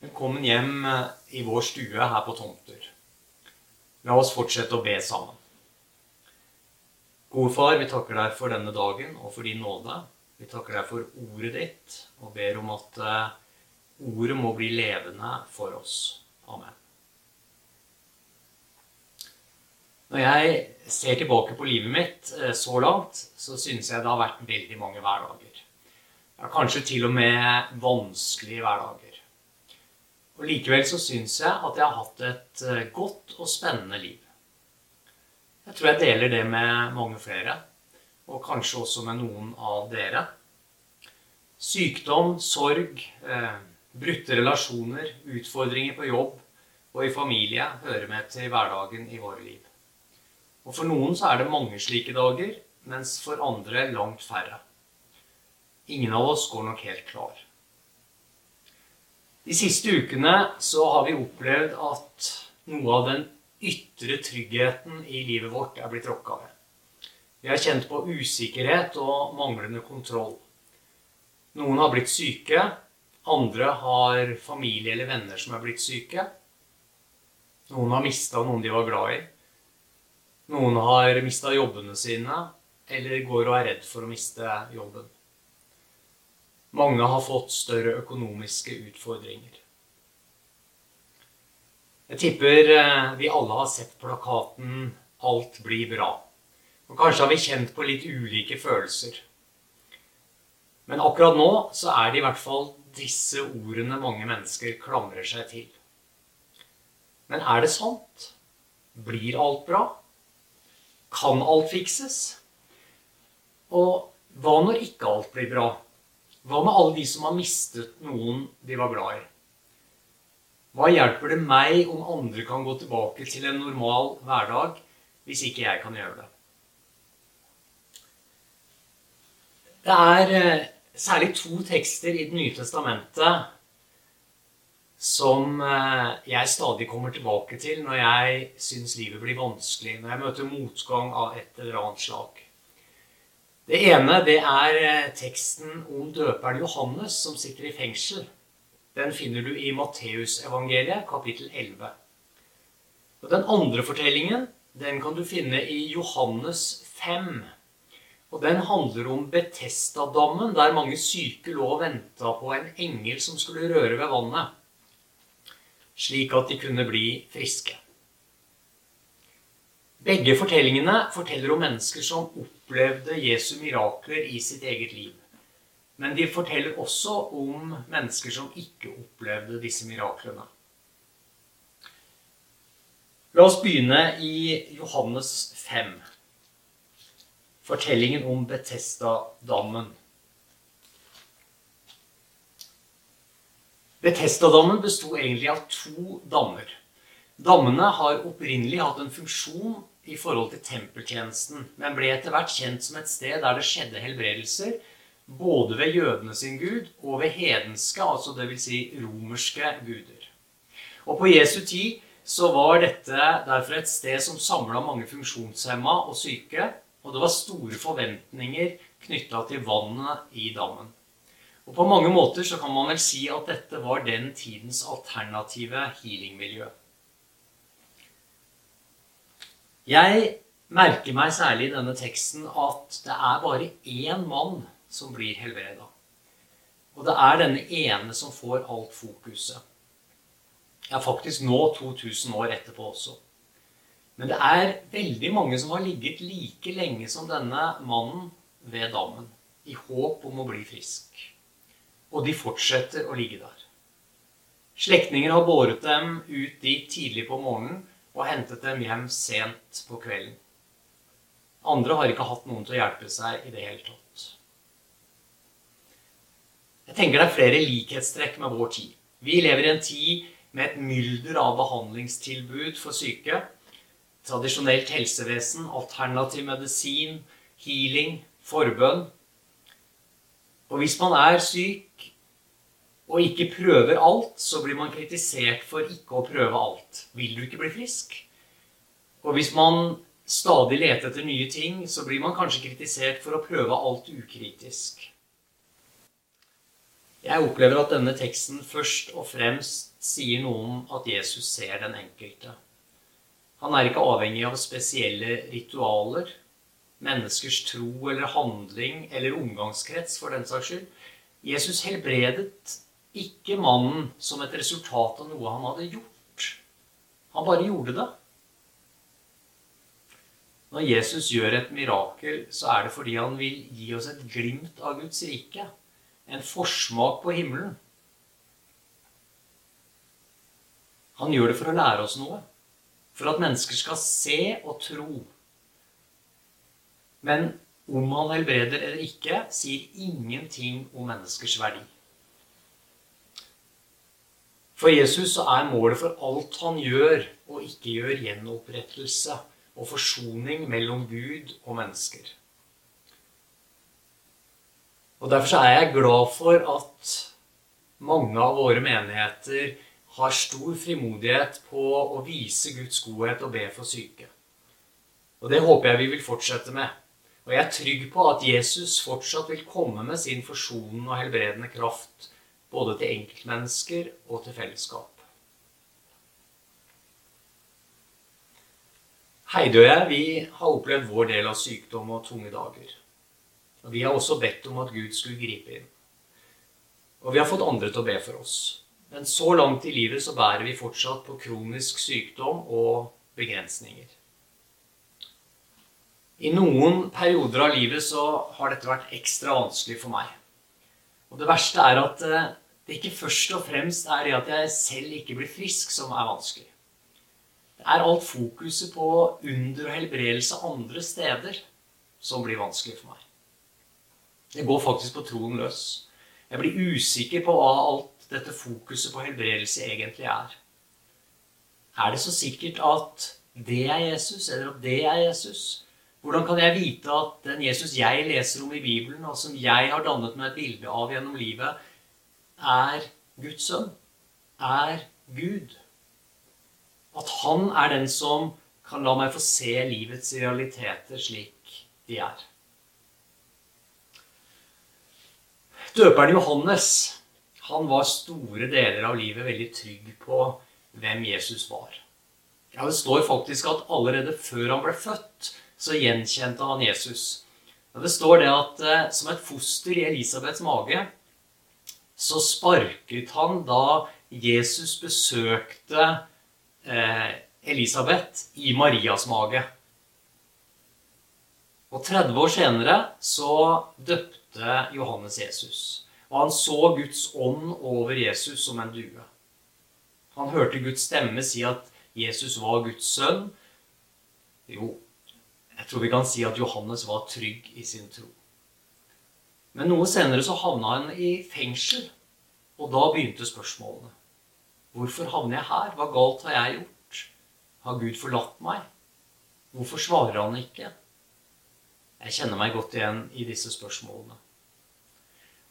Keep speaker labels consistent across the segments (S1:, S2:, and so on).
S1: Velkommen hjem i vår stue her på Tomter. La oss fortsette å be sammen. Gode far, vi takker deg for denne dagen og for din nåde. Vi takker deg for ordet ditt og ber om at eh, ordet må bli levende for oss. Amen. Når jeg ser tilbake på livet mitt eh, så langt, så syns jeg det har vært veldig mange hverdager. Ja, kanskje til og med vanskelige hverdager. Og Likevel så syns jeg at jeg har hatt et eh, godt og spennende liv. Jeg tror jeg deler det med mange flere, og kanskje også med noen av dere. Sykdom, sorg, eh, brutte relasjoner, utfordringer på jobb og i familie hører med til hverdagen i våre liv. Og For noen så er det mange slike dager, mens for andre langt færre. Ingen av oss går nok helt klar. De siste ukene så har vi opplevd at noe av den ytre tryggheten i livet vårt er blitt rokka ved. Vi har kjent på usikkerhet og manglende kontroll. Noen har blitt syke. Andre har familie eller venner som er blitt syke. Noen har mista noen de var glad i. Noen har mista jobbene sine eller går og er redd for å miste jobben. Mange har fått større økonomiske utfordringer. Jeg tipper eh, vi alle har sett plakaten 'Alt blir bra'. Og kanskje har vi kjent på litt ulike følelser. Men akkurat nå så er det i hvert fall disse ordene mange mennesker klamrer seg til. Men er det sant? Blir alt bra? Kan alt fikses? Og hva når ikke alt blir bra? Hva med alle de som har mistet noen de var glad i? Hva hjelper det meg om andre kan gå tilbake til en normal hverdag hvis ikke jeg kan gjøre det? Det er eh, særlig to tekster i Det nye testamentet som eh, jeg stadig kommer tilbake til når jeg syns livet blir vanskelig, når jeg møter motgang av et eller annet slag. Det ene det er eh, teksten om døperen Johannes som sitter i fengsel. Den finner du i Matteusevangeliet, kapittel 11. Og Den andre fortellingen den kan du finne i Johannes 5. Og Den handler om Betestadammen, der mange syke lå og venta på en engel som skulle røre ved vannet, slik at de kunne bli friske. Begge fortellingene forteller om mennesker som opplevde Jesu mirakler i sitt eget liv. Men de forteller også om mennesker som ikke opplevde disse miraklene. La oss begynne i Johannes 5. Fortellingen om Betestadammen. Betestadammen besto egentlig av to dammer. Dammene har opprinnelig hatt en funksjon i forhold til tempeltjenesten, men ble etter hvert kjent som et sted der det skjedde helbredelser, både ved jødene sin gud og ved hedenske, altså dvs. Si romerske guder. Og på Jesu tid så var dette derfor et sted som samla mange funksjonshemma og syke, og det var store forventninger knytta til vannet i dammen. Og på mange måter så kan man vel si at dette var den tidens alternative healingmiljø. Jeg merker meg særlig i denne teksten at det er bare én mann som blir helbreda. Og det er denne ene som får alt fokuset. Ja, faktisk nå, 2000 år etterpå også. Men det er veldig mange som har ligget like lenge som denne mannen ved dammen, i håp om å bli frisk. Og de fortsetter å ligge der. Slektninger har båret dem ut dit tidlig på morgenen og hentet dem hjem sent på kvelden. Andre har ikke hatt noen til å hjelpe seg i det hele tatt. Jeg tenker det er flere likhetstrekk med vår tid. Vi lever i en tid med et mylder av behandlingstilbud for syke. Tradisjonelt helsevesen, alternativ medisin, healing, forbønn. Og hvis man er syk, og ikke prøver alt, så blir man kritisert for ikke å prøve alt. Vil du ikke bli frisk? Og hvis man stadig leter etter nye ting, så blir man kanskje kritisert for å prøve alt ukritisk. Jeg opplever at denne teksten først og fremst sier noe om at Jesus ser den enkelte. Han er ikke avhengig av spesielle ritualer, menneskers tro eller handling eller omgangskrets, for den saks skyld. Jesus helbredet ikke mannen som et resultat av noe han hadde gjort. Han bare gjorde det. Når Jesus gjør et mirakel, så er det fordi han vil gi oss et glimt av Guds rike. En forsmak på himmelen. Han gjør det for å lære oss noe. For at mennesker skal se og tro. Men om han helbreder eller ikke, sier ingenting om menneskers verdi. For Jesus er målet for alt han gjør og ikke gjør, gjenopprettelse og forsoning mellom Gud og mennesker. Og Derfor er jeg glad for at mange av våre menigheter har stor frimodighet på å vise Guds godhet og be for syke. Og det håper jeg vi vil fortsette med. Og jeg er trygg på at Jesus fortsatt vil komme med sin forsonende og helbredende kraft både til enkeltmennesker og til fellesskap. Heidi og jeg vi har opplevd vår del av sykdom og tunge dager. Og Vi har også bedt om at Gud skulle gripe inn. Og vi har fått andre til å be for oss. Men så langt i livet så bærer vi fortsatt på kronisk sykdom og begrensninger. I noen perioder av livet så har dette vært ekstra vanskelig for meg. Og det verste er at eh, det ikke først og fremst er det at jeg selv ikke blir frisk, som er vanskelig. Det er alt fokuset på under og helbredelse andre steder som blir vanskelig for meg. Det går faktisk på troen løs. Jeg blir usikker på hva alt dette fokuset på helbredelse egentlig er. Er det så sikkert at det er Jesus, eller at det er Jesus? Hvordan kan jeg vite at den Jesus jeg leser om i Bibelen, og som jeg har dannet meg et bilde av gjennom livet, er Guds sønn? Er Gud? At han er den som kan la meg få se livets realiteter slik de er. Døperen Johannes han var store deler av livet veldig trygg på hvem Jesus var. Ja, Det står faktisk at allerede før han ble født, så gjenkjente han Jesus. Ja, det står det at eh, som et foster i Elisabeths mage så sparket han da Jesus besøkte eh, Elisabeth i Marias mage. Og 30 år senere så døpte Johannes Jesus. Og han så Guds ånd over Jesus som en due. Han hørte Guds stemme si at Jesus var Guds sønn. Jo, jeg tror vi kan si at Johannes var trygg i sin tro. Men noe senere så havna han i fengsel, og da begynte spørsmålene. Hvorfor havner jeg her? Hva galt har jeg gjort? Har Gud forlatt meg? Hvorfor svarer han ikke? Jeg kjenner meg godt igjen i disse spørsmålene.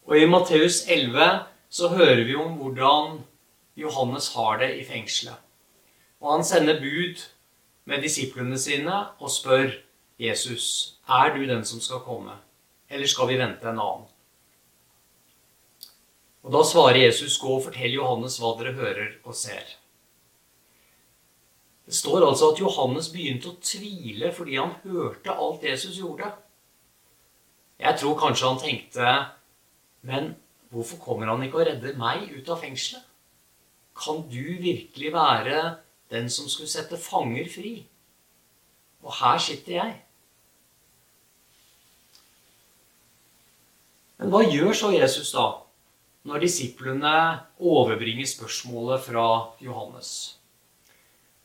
S1: Og i Matteus 11 så hører vi om hvordan Johannes har det i fengselet. Og han sender bud med disiplene sine og spør Jesus, er du den som skal komme, eller skal vi vente en annen? Og Da svarer Jesus, gå og fortell Johannes hva dere hører og ser. Det står altså at Johannes begynte å tvile fordi han hørte alt Jesus gjorde. Jeg tror kanskje han tenkte men hvorfor kommer han ikke og redder meg ut av fengselet? Kan du virkelig være den som skulle sette fanger fri? Og her sitter jeg. Men hva gjør så Jesus da, når disiplene overbringer spørsmålet fra Johannes?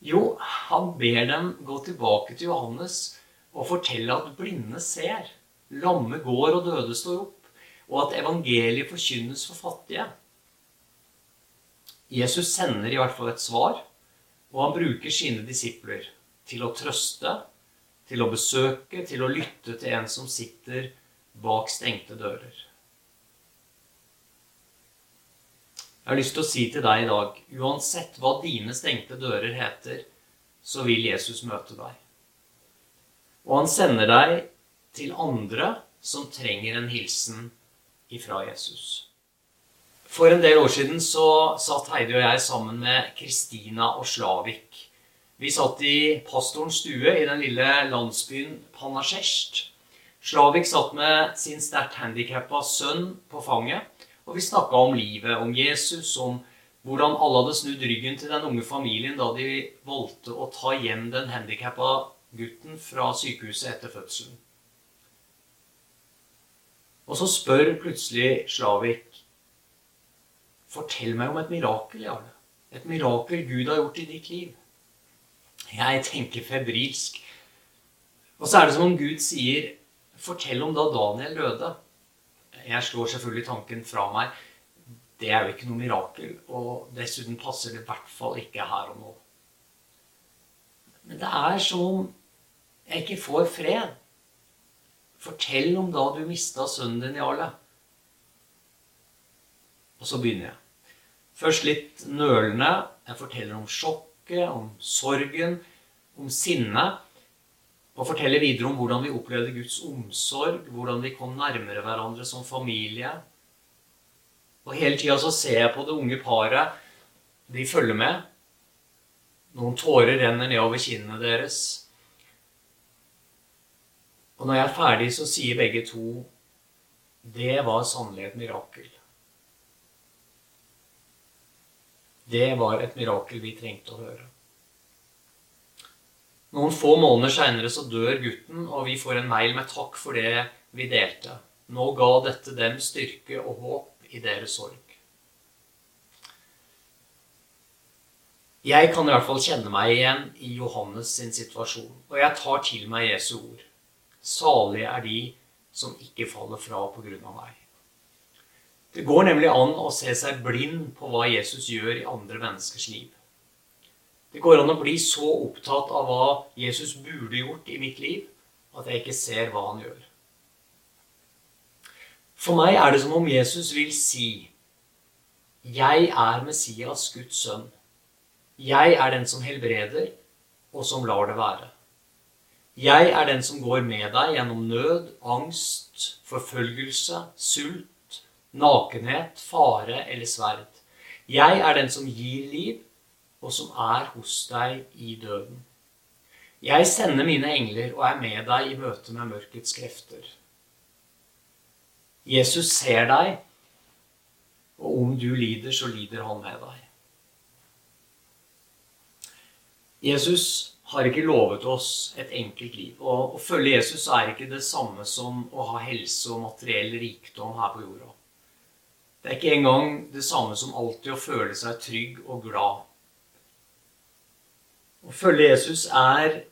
S1: Jo, han ber dem gå tilbake til Johannes og fortelle at blinde ser, lamme går og døde står opp og at evangeliet forkynnes for fattige. Jesus sender i hvert fall et svar, og han bruker sine disipler til å trøste, til å besøke, til å lytte til en som sitter bak stengte dører. Jeg har lyst til å si til deg i dag uansett hva dine stengte dører heter, så vil Jesus møte deg. Og han sender deg til andre som trenger en hilsen ifra Jesus. For en del år siden så satt Heidi og jeg sammen med Kristina og Slavik. Vi satt i pastorens stue i den lille landsbyen Panasjest. Slavik satt med sin sterkt handikappa sønn på fanget, og vi snakka om livet, om Jesus, om hvordan alle hadde snudd ryggen til den unge familien da de valgte å ta hjem den handikappa gutten fra sykehuset etter fødselen. Og så spør plutselig Slavik Fortell meg om et mirakel, Jarle. Et mirakel Gud har gjort i ditt liv. Jeg tenker febrilsk. Og så er det som om Gud sier Fortell om da Daniel døde. Jeg slår selvfølgelig tanken fra meg. Det er jo ikke noe mirakel. Og dessuten passer det i hvert fall ikke her og nå. Men det er som om jeg ikke får fred. Fortell om da du mista sønnen din, Jarle. Og så begynner jeg. Først litt nølende. Jeg forteller om sjokket, om sorgen, om sinnet. Og forteller videre om hvordan vi opplevde Guds omsorg, hvordan vi kom nærmere hverandre som familie. Og hele tida så ser jeg på det unge paret. De følger med. Noen tårer renner nedover kinnene deres. Og når jeg er ferdig, så sier begge to det var sannelig et mirakel. Det var et mirakel vi trengte å høre. Noen få måneder seinere så dør gutten, og vi får en mail med takk for det vi delte. Nå ga dette dem styrke og håp i deres sorg. Jeg kan i hvert fall kjenne meg igjen i Johannes sin situasjon, og jeg tar til meg Jesu ord. Salige er de som ikke faller fra på grunn av meg. Det går nemlig an å se seg blind på hva Jesus gjør i andre menneskers liv. Det går an å bli så opptatt av hva Jesus burde gjort i mitt liv, at jeg ikke ser hva han gjør. For meg er det som om Jesus vil si Jeg er Messias, Guds sønn. Jeg er den som helbreder, og som lar det være. Jeg er den som går med deg gjennom nød, angst, forfølgelse, sult, nakenhet, fare eller sverd. Jeg er den som gir liv, og som er hos deg i døden. Jeg sender mine engler og er med deg i møte med mørkets krefter. Jesus ser deg, og om du lider, så lider han med deg. Jesus har ikke lovet oss et enkelt liv. Og å følge Jesus er ikke det samme som å ha helse og materiell rikdom her på jorda. Det er ikke engang det samme som alltid å føle seg trygg og glad. Å følge Jesus er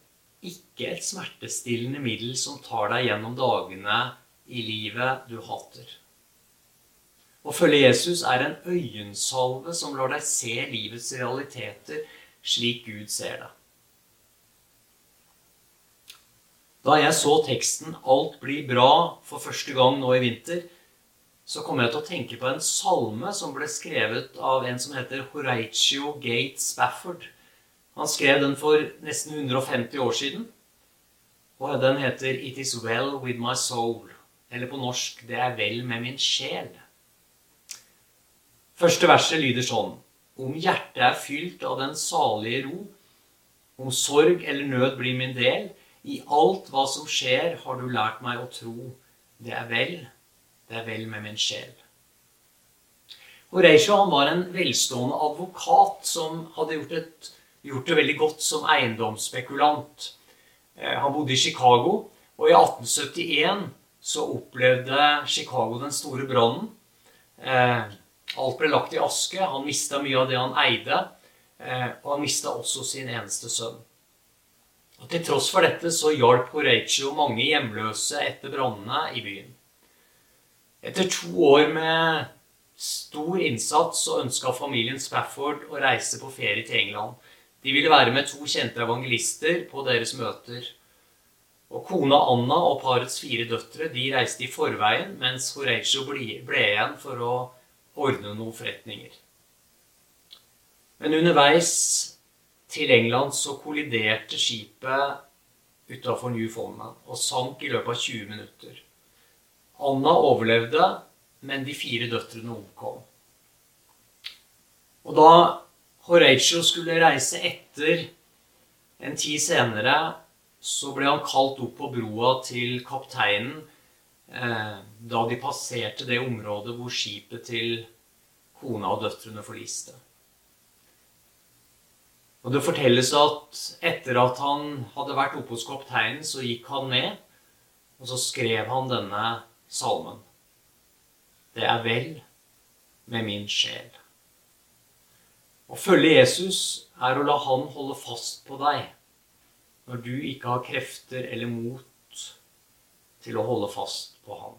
S1: ikke et smertestillende middel som tar deg gjennom dagene i livet du hater. Å følge Jesus er en øyensalve som lar deg se livets realiteter slik Gud ser det. Da jeg så teksten 'Alt blir bra' for første gang nå i vinter, så kom jeg til å tenke på en salme som ble skrevet av en som heter Horatio Gates Spafford. Han skrev den for nesten 150 år siden. Og den heter 'It is well with my soul'. Eller på norsk 'Det er vel med min sjel'. Første verset lyder sånn Om hjertet er fylt av den salige ro, om sorg eller nød blir min del, i alt hva som skjer, har du lært meg å tro. Det er vel det er vel med min sjel. Horatio han var en velstående advokat som hadde gjort, et, gjort det veldig godt som eiendomsspekulant. Eh, han bodde i Chicago, og i 1871 så opplevde Chicago den store brannen. Eh, alt ble lagt i aske. Han mista mye av det han eide. Eh, og han mista også sin eneste sønn. Og Til tross for dette så hjalp Horatio mange hjemløse etter brannene i byen. Etter to år med stor innsats så ønska familien Spafford å reise på ferie til England. De ville være med to kjente evangelister på deres møter. Og Kona Anna og parets fire døtre de reiste i forveien, mens Horatio ble, igjen for å ordne noen forretninger. Men underveis til England så kolliderte skipet utafor Newfoundland og sank i løpet av 20 minutter. Anna overlevde, men de fire døtrene omkom. Og da Horatio skulle reise etter en tid senere, så ble han kalt opp på broa til kapteinen eh, da de passerte det området hvor skipet til kona og døtrene forliste. Og Det fortelles at etter at han hadde vært oppe hos kapteinen, så gikk han ned, og så skrev han denne salmen. Det er vel med min sjel. Å følge Jesus er å la han holde fast på deg når du ikke har krefter eller mot til å holde fast på han.